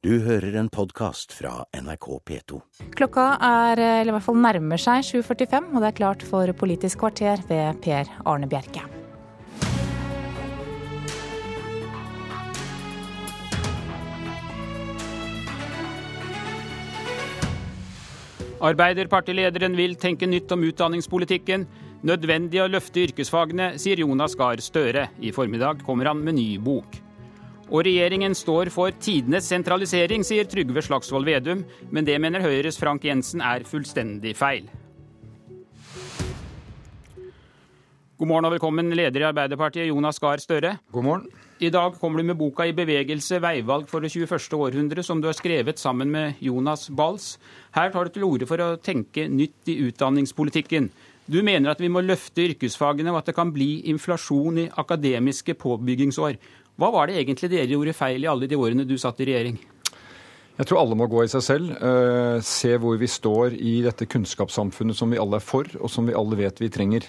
Du hører en podkast fra NRK P2. Klokka er, eller i hvert fall nærmer seg 7.45, og det er klart for Politisk kvarter ved Per Arne Bjerke. Arbeiderpartilederen vil tenke nytt om utdanningspolitikken. Nødvendig å løfte yrkesfagene, sier Jonas Gahr Støre. I formiddag kommer han med ny bok. Og regjeringen står for tidenes sentralisering, sier Trygve Slagsvold Vedum. Men det mener Høyres Frank Jensen er fullstendig feil. God morgen og velkommen, leder i Arbeiderpartiet, Jonas Gahr Støre. God morgen. I dag kommer du med boka 'I bevegelse veivalg for det 21. århundre', som du har skrevet sammen med Jonas Bals. Her tar du til orde for å tenke nytt i utdanningspolitikken. Du mener at vi må løfte yrkesfagene, og at det kan bli inflasjon i akademiske påbyggingsår. Hva var det egentlig dere gjorde feil i alle de årene du satt i regjering? Jeg tror alle må gå i seg selv. Uh, se hvor vi står i dette kunnskapssamfunnet som vi alle er for, og som vi alle vet vi trenger.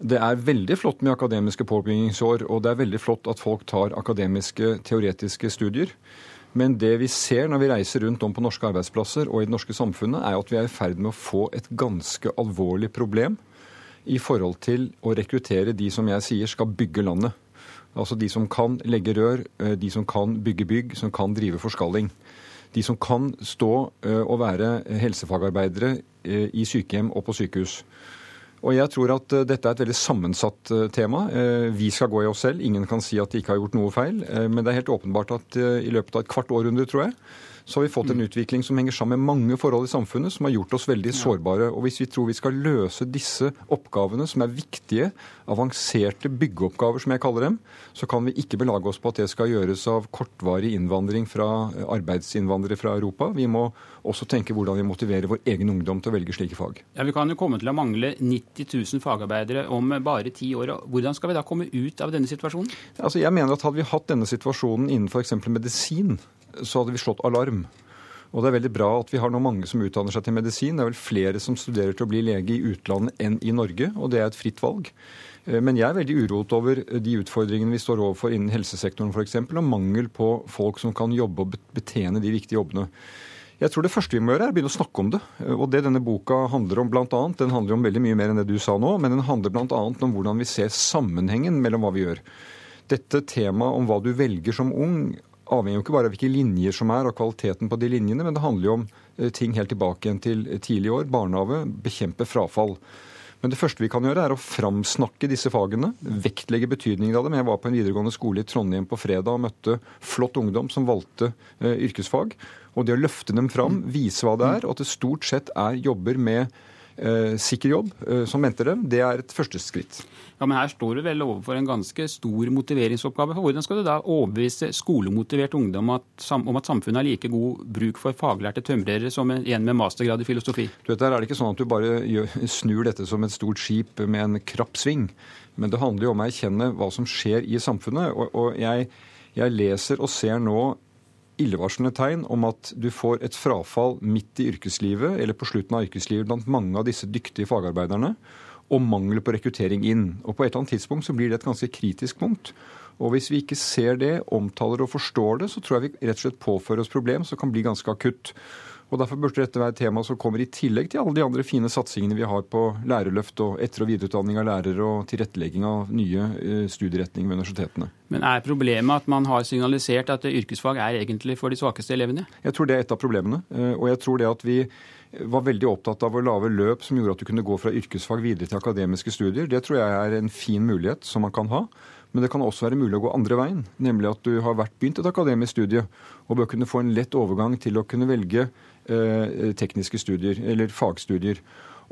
Det er veldig flott med akademiske påbyggingsår, og det er veldig flott at folk tar akademiske, teoretiske studier. Men det vi ser når vi reiser rundt om på norske arbeidsplasser og i det norske samfunnet, er at vi er i ferd med å få et ganske alvorlig problem i forhold til å rekruttere de som jeg sier skal bygge landet. Altså de som kan legge rør, eh, de som kan bygge bygg, som kan drive forskalling. De som kan stå eh, og være helsefagarbeidere eh, i sykehjem og på sykehus. Og jeg tror at dette er et veldig sammensatt tema. Vi skal gå i oss selv. Ingen kan si at de ikke har gjort noe feil. Men det er helt åpenbart at i løpet av et kvart århundre, tror jeg, så har vi fått en mm. utvikling som henger sammen med mange forhold i samfunnet, som har gjort oss veldig sårbare. Og hvis vi tror vi skal løse disse oppgavene, som er viktige, avanserte byggeoppgaver, som jeg kaller dem, så kan vi ikke belage oss på at det skal gjøres av kortvarig innvandring fra arbeidsinnvandrere fra Europa. Vi må også tenke hvordan vi motiverer vår egen ungdom til å velge slike fag. Ja, Vi kan jo komme til å mangle 90 000 fagarbeidere om bare ti år. Hvordan skal vi da komme ut av denne situasjonen? Altså, jeg mener at Hadde vi hatt denne situasjonen innen f.eks. medisin, så hadde vi slått alarm. Og det er veldig bra at vi har nå mange som utdanner seg til medisin. Det er vel flere som studerer til å bli lege i utlandet enn i Norge, og det er et fritt valg. Eh, men jeg er veldig uroet over de utfordringene vi står overfor innen helsesektoren f.eks., og mangel på folk som kan jobbe og betjene de viktige jobbene. Jeg tror det første vi må gjøre, er å begynne å snakke om det. Eh, og det denne boka handler om annet, Den handler om veldig mye mer enn det du sa nå, men den handler bl.a. om hvordan vi ser sammenhengen mellom hva vi gjør. Dette temaet om hva du velger som ung, avhenger jo ikke bare av hvilke linjer som er, og kvaliteten på de linjene, men det handler jo om eh, ting helt tilbake igjen til tidlig år. Barnehage, bekjempe frafall. Men det første vi kan gjøre, er å framsnakke disse fagene. Vektlegge betydningen av dem. Jeg var på en videregående skole i Trondheim på fredag og møtte flott ungdom som valgte eh, yrkesfag. Og det å løfte dem fram, vise hva det er, og at det stort sett er jobber med sikker jobb uh, som venter dem, det er et første skritt. Ja, Men her står du vel overfor en ganske stor motiveringsoppgave. for Hvordan skal du da overbevise skolemotivert ungdom at, om at samfunnet har like god bruk for faglærte tømrere som en med mastergrad i filosofi? Du vet, Der er det ikke sånn at du bare snur dette som et stort skip med en krapp sving. Men det handler jo om å erkjenne hva som skjer i samfunnet. Og, og jeg, jeg leser og ser nå illevarslende tegn om at du får et frafall midt i yrkeslivet eller på slutten av yrkeslivet blant mange av disse dyktige fagarbeiderne og mangel på rekruttering inn. Og På et eller annet tidspunkt så blir det et ganske kritisk punkt. Og Hvis vi ikke ser det, omtaler og forstår det, så tror jeg vi rett og slett påfører oss problem som kan bli ganske akutt. Og Derfor burde dette være et tema som kommer i tillegg til alle de andre fine satsingene vi har på lærerløft og etter- og videreutdanning av lærere og tilrettelegging av nye eh, studieretninger ved universitetene. Men er problemet at man har signalisert at yrkesfag er egentlig for de svakeste elevene? Jeg tror det er et av problemene. Eh, og jeg tror det at vi var veldig opptatt av å lage løp som gjorde at du kunne gå fra yrkesfag videre til akademiske studier. Det tror jeg er en fin mulighet som man kan ha. Men det kan også være mulig å gå andre veien, nemlig at du har vært begynt et akademisk studie og bør kunne få en lett overgang til å kunne velge tekniske studier eller fagstudier.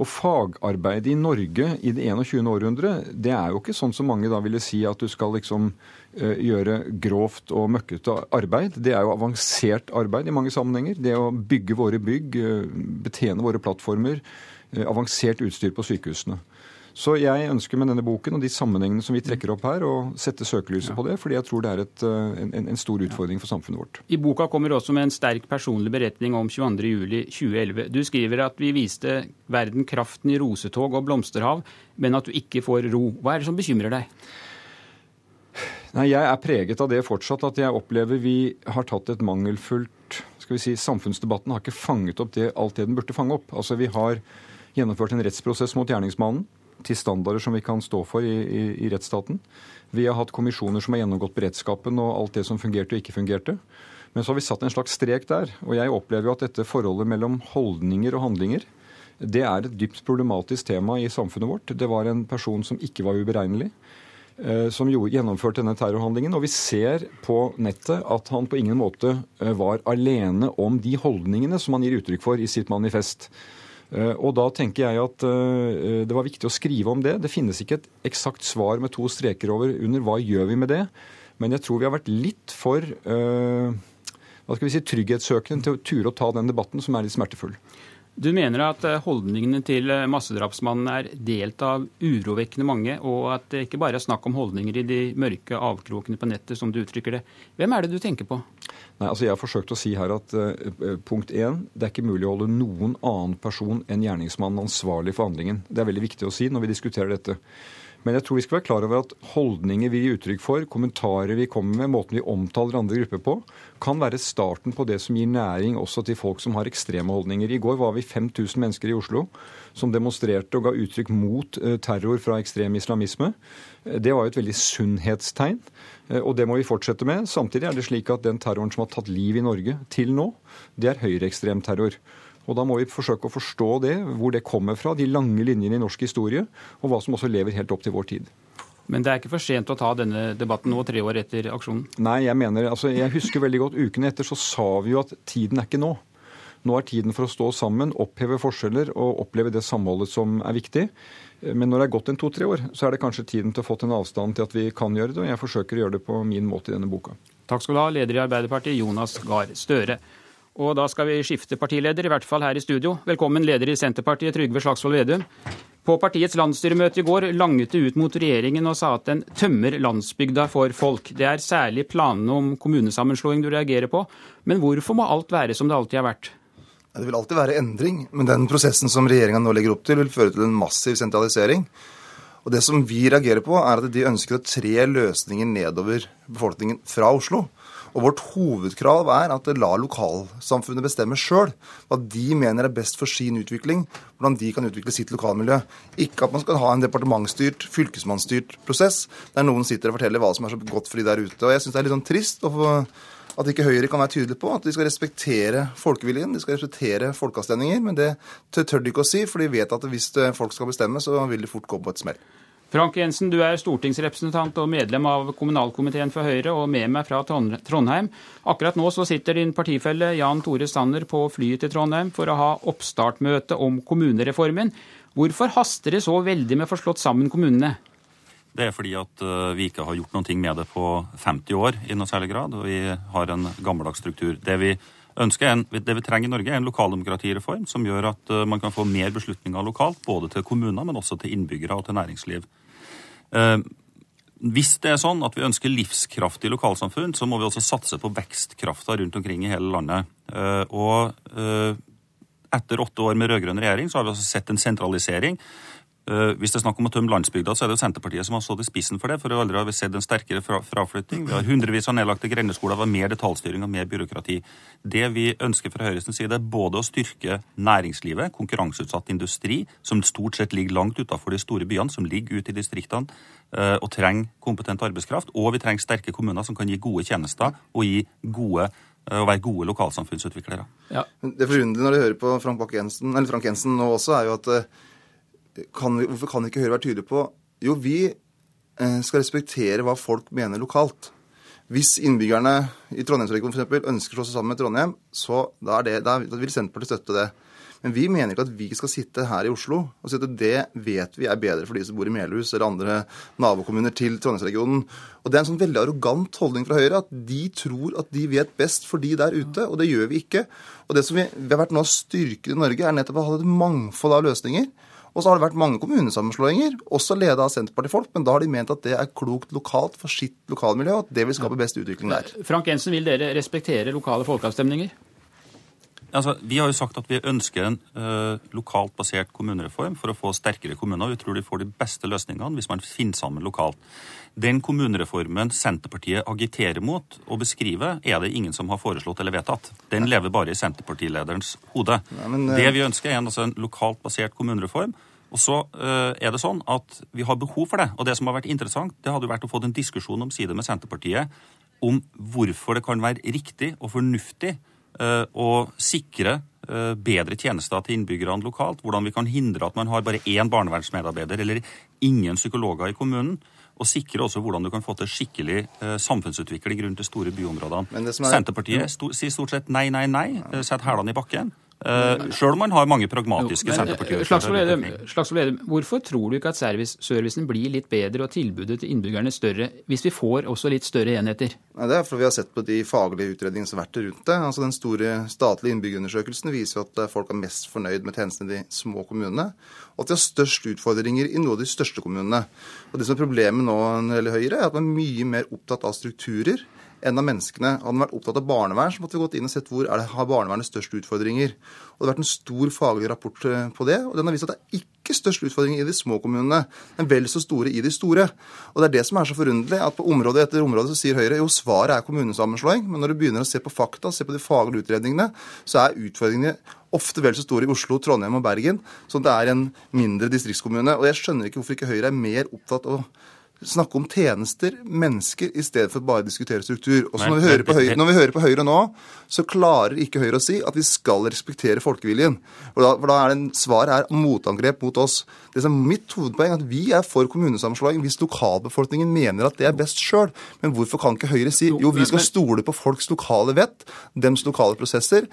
Og fagarbeid i Norge i det 21. århundre, det er jo ikke sånn som mange da ville si at du skal liksom uh, gjøre grovt og møkkete arbeid. Det er jo avansert arbeid i mange sammenhenger. Det å bygge våre bygg, uh, betjene våre plattformer, avansert utstyr på sykehusene. Så jeg ønsker med denne boken og de sammenhengene som vi trekker opp her, å sette søkelyset ja. på det, fordi jeg tror det er et, eh, en, en, stor utfordring for samfunnet vårt. I boka kommer det også med en sterk personlig beretning om 22.07.2011. Du skriver at vi viste verden kraften i rosetog og blomsterhav, men at du ikke får ro. Hva er det som bekymrer deg? Nei, Jeg er preget av det fortsatt, at jeg opplever vi har tatt et mangelfullt skal vi si, Samfunnsdebatten har ikke fanget opp det, alt det den burde fange opp. Altså Vi har gjennomført en rettsprosess mot gjerningsmannen til standarder som vi kan stå for i, i, i rettsstaten. Vi har hatt kommisjoner som har gjennomgått beredskapen og alt det som fungerte og ikke fungerte. Men så har vi satt en slags strek der. Og jeg opplever jo at dette forholdet mellom holdninger og handlinger det er et dypt problematisk tema i samfunnet vårt. Det var en person som ikke var uberegnelig, eh, som gjennomførte denne terrorhandlingen. Og vi ser på nettet at han på ingen måte eh, var alene om de holdningene som han gir uttrykk for i sitt manifest. Eh, og da tenker jeg at det var viktig å skrive om det. Det finnes ikke et eksakt svar med to streker over under hva gjør vi med det. Men jeg tror vi har vært litt for hva skal vi si, trygghetssøkende til å ture å ta den debatten, som er litt smertefull. Du mener at eh, holdningene til eh, massedrapsmannen er delt av urovekkende mange, og at det ikke bare er snakk om holdninger i de mørke avkrokene på nettet, som du uttrykker det. Hvem er det du tenker på? Nei, altså Jeg har forsøkt å si her at uh, punkt én, det er ikke mulig å holde noen annen person enn gjerningsmannen ansvarlig for handlingen. Det er veldig viktig å si når vi diskuterer dette. Men jeg tror vi skal være klar over at holdninger vi gir uttrykk for, kommentarer vi kommer med, måten vi omtaler andre grupper på, kan være starten på det som gir næring også til folk som har ekstreme holdninger. I går var vi 5000 mennesker i Oslo som demonstrerte og ga uttrykk mot eh, terror fra ekstrem islamisme. Det var jo et veldig sunnhetstegn, eh, og det må vi fortsette med. Samtidig er det slik at den terroren som har tatt liv i Norge til nå, det er høyreekstrem terror. Og Da må vi forsøke å forstå det, hvor det kommer fra, de lange linjene i norsk historie, og hva som også lever helt opp til vår tid. Men det er ikke for sent å ta denne debatten nå, tre år etter aksjonen? Nei, jeg mener, altså jeg husker veldig godt ukene etter så sa vi jo at tiden er ikke nå. Nå er tiden for å stå sammen, oppheve forskjeller og oppleve det samholdet som er viktig. Men når det er gått en to-tre år, så er det kanskje tiden til å få til en avstand til at vi kan gjøre det. Og jeg forsøker å gjøre det på min måte i denne boka. Takk skal du ha, leder i Arbeiderpartiet, Jonas Gahr Støre. Og da skal vi skifte partileder, i hvert fall her i studio. Velkommen leder i Senterpartiet, Trygve Slagsvold Vedum. På partiets landsstyremøte i går langet det ut mot regjeringen og sa at den tømmer landsbygda for folk. Det er særlig planene om kommunesammenslåing du reagerer på. Men hvorfor må alt være som det alltid har vært? Det vil alltid være endring, men den prosessen som regjeringa nå legger opp til, vil føre til en massiv sentralisering. Og Det som vi reagerer på, er at de ønsker å tre løsninger nedover befolkningen fra Oslo. Og Vårt hovedkrav er at la lokalsamfunnet bestemme sjøl hva de mener er best for sin utvikling, hvordan de kan utvikle sitt lokalmiljø. Ikke at man skal ha en departementsstyrt, fylkesmannsstyrt prosess der noen sitter og forteller hva som er så godt for de der ute. Og Jeg syns det er litt sånn trist at ikke Høyre kan være tydelig på at de skal respektere folkeviljen, de skal respektere folkeavstemninger. Men det tør de ikke å si, for de vet at hvis folk skal bestemme, så vil de fort gå på et smell. Frank Jensen, du er stortingsrepresentant og medlem av kommunalkomiteen for Høyre, og med meg fra Trondheim. Akkurat nå så sitter din partifelle Jan Tore Sanner på flyet til Trondheim for å ha oppstartmøte om kommunereformen. Hvorfor haster det så veldig med å få slått sammen kommunene? Det er fordi at eh, vi ikke har gjort noe med det på 50 år i noe særlig grad, og vi har en gammeldags struktur. Det vi en, det vi trenger i Norge, er en lokaldemokratireform som gjør at eh, man kan få mer beslutninger lokalt, både til kommuner, men også til innbyggere og til næringsliv. Eh, hvis det er sånn at vi ønsker livskraftige lokalsamfunn, så må vi også satse på vekstkrafta rundt omkring i hele landet. Eh, og etter åtte år med rød-grønn regjering så har vi også sett en sentralisering hvis det er snakk om å tømme landsbygda, så er det jo Senterpartiet som har stått i spissen for det. For aldri har vi sett en sterkere fraflytting. Vi har hundrevis av nedlagte grendeskoler, vi har mer detaljstyring og mer byråkrati. Det vi ønsker fra Høyres side, er både å styrke næringslivet, konkurranseutsatt industri, som stort sett ligger langt utenfor de store byene, som ligger ute i distriktene eh, og trenger kompetent arbeidskraft. Og vi trenger sterke kommuner som kan gi gode tjenester og gi gode å eh, være gode lokalsamfunnsutviklere. Ja. Det forunderlige når du hører på Frank, Jensen, Frank Jensen nå også, er jo at kan vi, hvorfor kan ikke Høyre være tydelig på Jo, vi eh, skal respektere hva folk mener lokalt. Hvis innbyggerne i Trondheimsregionen f.eks. ønsker å slå seg sammen med Trondheim, så da, det, da vil Senterpartiet støtte det. Men vi mener ikke at vi skal sitte her i Oslo og si at det vet vi er bedre for de som bor i Melhus eller andre nabokommuner til Trondheimsregionen. Og Det er en sånn veldig arrogant holdning fra Høyre at de tror at de vet best for de der ute, og det gjør vi ikke. Og Det som vi, vi har vært nå styrket i Norge, er nettopp å ha et mangfold av løsninger. Og så har det vært mange kommunesammenslåinger, også leda av Senterpartifolk, men da har de ment at det er klokt lokalt for sitt lokalmiljø, og at det vil skape best utvikling der. Frank Jensen, vil dere respektere lokale folkeavstemninger? Altså, vi har jo sagt at vi ønsker en uh, lokalt basert kommunereform for å få sterkere kommuner. Vi tror de får de beste løsningene hvis man finner sammen lokalt. Den kommunereformen Senterpartiet agiterer mot og beskriver, er det ingen som har foreslått eller vedtatt. Den lever bare i Senterpartilederens hode. Nei, men, uh... Det vi ønsker, er en, altså, en lokalt basert kommunereform. Og så uh, er det sånn at Vi har behov for det. Og det som har vært interessant, det hadde vært å få en diskusjon om side med Senterpartiet om hvorfor det kan være riktig og fornuftig å sikre uh, bedre tjenester til innbyggerne lokalt. Hvordan vi kan hindre at man har bare én barnevernsmedarbeider eller ingen psykologer i kommunen og sikre også hvordan du kan få til skikkelig eh, samfunnsutvikling rundt de store byområdene. Er... Senterpartiet sier stort sett nei, nei, nei, eh, setter hælene i bakken. Uh, Sjøl om man har mange pragmatiske senterpartiordførere. Slagsvold Vedum, hvorfor tror du ikke at servicen blir litt bedre og tilbudet til innbyggerne større, hvis vi får også litt større enheter? Nei, det er fordi vi har sett på de faglige utredningene som har vært rundt det. Altså Den store statlige innbyggerundersøkelsen viser at folk er mest fornøyd med tjenestene i de små kommunene, og at de har størst utfordringer i noen av de største kommunene. Og Det som er problemet nå når det gjelder Høyre, er at man er mye mer opptatt av strukturer enn av menneskene. Hadde man vært opptatt av barnevern, så måtte vi gått inn og sett hvor er det, har barnevernet størst utfordringer. Og Det har vært en stor faglig rapport eh, på det, og den har vist at det er ikke størst utfordringer i de små kommunene, men vel så store i de store. Og Det er det som er så forunderlig, at på område etter område så sier Høyre jo svaret er kommunesammenslåing, men når du begynner å se på fakta, se på de faglige utredningene, så er utfordringene ofte vel så store i Oslo, Trondheim og Bergen, som det er en mindre distriktskommune. Og jeg skjønner ikke hvorfor ikke Høyre er mer opptatt av snakke om tjenester, mennesker, i stedet for bare å diskutere struktur. Og når, vi når, vi hører på Høyre nå, så klarer ikke Høyre å si at vi skal respektere folkeviljen. For da, for da er det en, svaret er motangrep mot oss. Det som er Mitt hovedpoeng er at vi er for kommunesammenslåing hvis lokalbefolkningen mener at det er best sjøl. Men hvorfor kan ikke Høyre si jo, vi skal stole på folks lokale vett, dems lokale prosesser,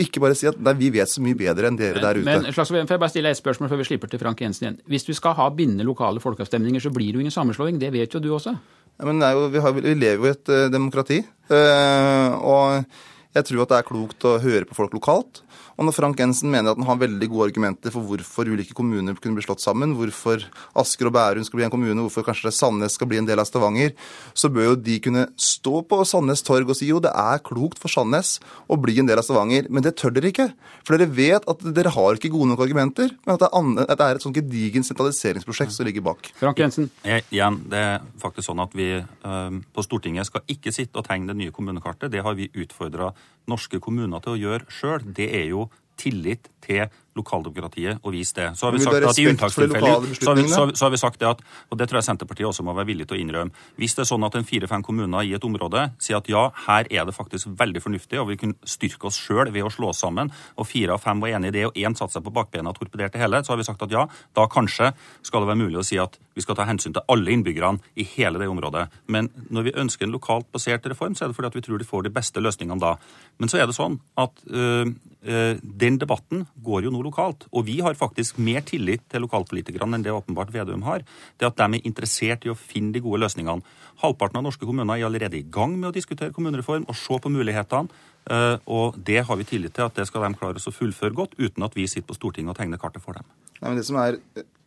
ikke bare si at nei, vi vet så mye bedre enn dere der ute. Men Slagsvold, får jeg bare stille et spørsmål før vi slipper til Frank Jensen igjen. Hvis du skal ha bindende lokale folkeavstemninger, så blir det jo ingen sammenslåing. Det vet jo du også. Ja, men jo, vi, har, vi, lever jo i et uh, demokrati. Uh, og jeg tror at det er klokt å høre på folk lokalt. Og når Frank Jensen mener at han har veldig gode argumenter for hvorfor ulike kommuner kunne bli slått sammen, hvorfor Asker og Bærum skal bli en kommune, hvorfor kanskje Sandnes skal bli en del av Stavanger, så bør jo de kunne stå på Sandnes torg og si jo det er klokt for Sandnes å bli en del av Stavanger. Men det tør dere ikke. For dere vet at dere har ikke gode nok argumenter, men at det er, at det er et sånt gedigent sentraliseringsprosjekt som ligger bak. Frank Jensen? Jeg, igjen, det er faktisk sånn at vi øh, på Stortinget skal ikke sitte og tegne det nye kommunekartet. Det har vi utfordra norske kommuner til å gjøre sjøl. Det er jo tillit til lokaldemokratiet og vise det. Så har vi sagt at i unntakstilfeller så, så, så, har vi sagt det at, og det tror jeg Senterpartiet også må være villig til å innrømme, hvis det er sånn at en fire-fem kommuner i et område sier at ja, her er det faktisk veldig fornuftig, og vi kunne styrke oss sjøl ved å slå oss sammen, og fire av fem var enig i det, og én satte seg på bakbena og torpederte hele, så har vi sagt at ja, da kanskje skal det være mulig å si at vi skal ta hensyn til alle innbyggerne i hele det området. Men når vi ønsker en lokalt basert reform, så er det fordi at vi tror de får de beste løsningene da. Men så er det sånn at øh, øh, den debatten går jo nå lokalt. Og vi har faktisk mer tillit til lokalpolitikerne enn det åpenbart Vedum har. Det at de er interessert i å finne de gode løsningene. Halvparten av norske kommuner er allerede i gang med å diskutere kommunereform og se på mulighetene. Eh, og det har vi tillit til at det skal de klare å fullføre godt, uten at vi sitter på Stortinget og tegner kartet for dem. Nei, men det som, er,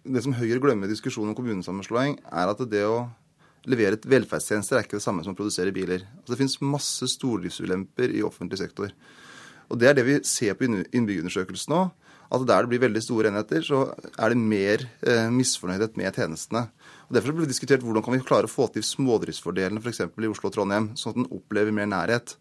det som Høyre glemmer i diskusjonen om kommunesammenslåing, er at det å levere et velferdstjenester er ikke det samme som å produsere biler. Altså, det finnes masse stordriftsulemper i offentlig sektor. Og Det er det vi ser på innbyggerundersøkelsen nå. At der det blir veldig store enheter, så er det mer eh, misfornøydhet med tjenestene. Og Derfor ble det diskutert hvordan kan vi klare å få til smådriftsfordelene f.eks. i Oslo og Trondheim, sånn at en opplever mer nærhet.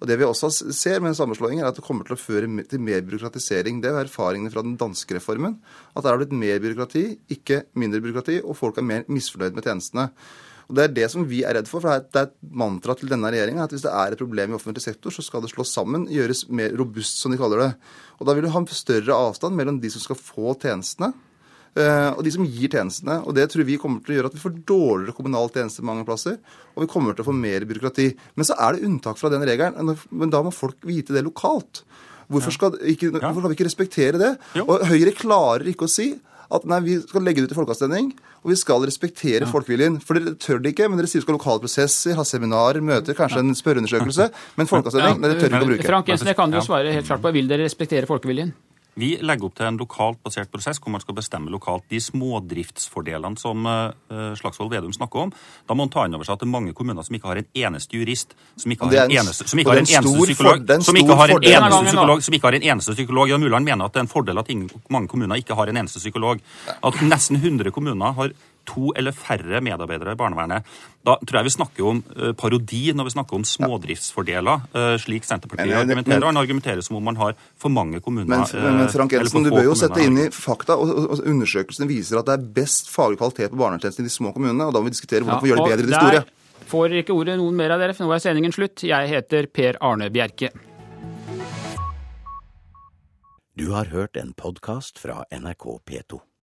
Og Det vi også ser med sammenslåinger, sammenslåing, er at det kommer til å føre til mer byråkratisering. Det er erfaringene fra den danske reformen. At det har blitt mer byråkrati, ikke mindre byråkrati, og folk er mer misfornøyd med tjenestene. Og Det er det som vi er redd for. for Det er et mantra til denne regjeringa at hvis det er et problem i offentlig sektor, så skal det slås sammen, gjøres mer robust, som de kaller det. Og Da vil du ha en større avstand mellom de som skal få tjenestene, eh, og de som gir tjenestene. Og Det tror vi kommer til å gjøre at vi får dårligere kommunal tjeneste mange plasser, og vi kommer til å få mer byråkrati. Men så er det unntak fra den regelen. Men da må folk vite det lokalt. Hvorfor skal, ikke, hvorfor skal vi ikke respektere det? Og Høyre klarer ikke å si at nei, vi skal legge det ut i folkeavstemning, og vi skal respektere ja. folkeviljen. For dere tør det ikke, men dere sier vi skal ha lokale prosesser, ha seminarer, møter, kanskje en spørreundersøkelse. Men folkeavstemning, ja. dere tør ikke å bruke. Frank Jensen, jeg kan jo svare helt klart på. Vil dere respektere folkeviljen? Vi legger opp til en lokalt basert prosess hvor man skal bestemme lokalt de smådriftsfordelene som uh, Slagsvold Vedum snakker om. Da må man ta inn over seg at det er mange kommuner som ikke har en eneste jurist, som ikke har en, eneste, som ikke har en eneste psykolog, som ikke har en eneste psykolog, som ikke har en eneste psykolog. Ja, Mulland mener at det er en fordel at ingen, mange kommuner ikke har en eneste psykolog. At nesten 100 kommuner har to eller færre medarbeidere i barnevernet. Da tror jeg vi snakker om uh, parodi når vi snakker om smådriftsfordeler, uh, slik Senterpartiet men, argumenterer. Han argumenterer som om man har for mange kommuner. Men, men, men Frank Jensen, du bør jo sette inn i fakta. og, og Undersøkelsene viser at det er best faglig kvalitet på barnevernstjenesten i de små kommunene. og Da må vi diskutere hvordan ja, vi gjør det bedre i de store. Får ikke ordet noen mer av dere, for nå er sendingen slutt. Jeg heter Per Arne Bjerke. Du har hørt en podkast fra NRK P2.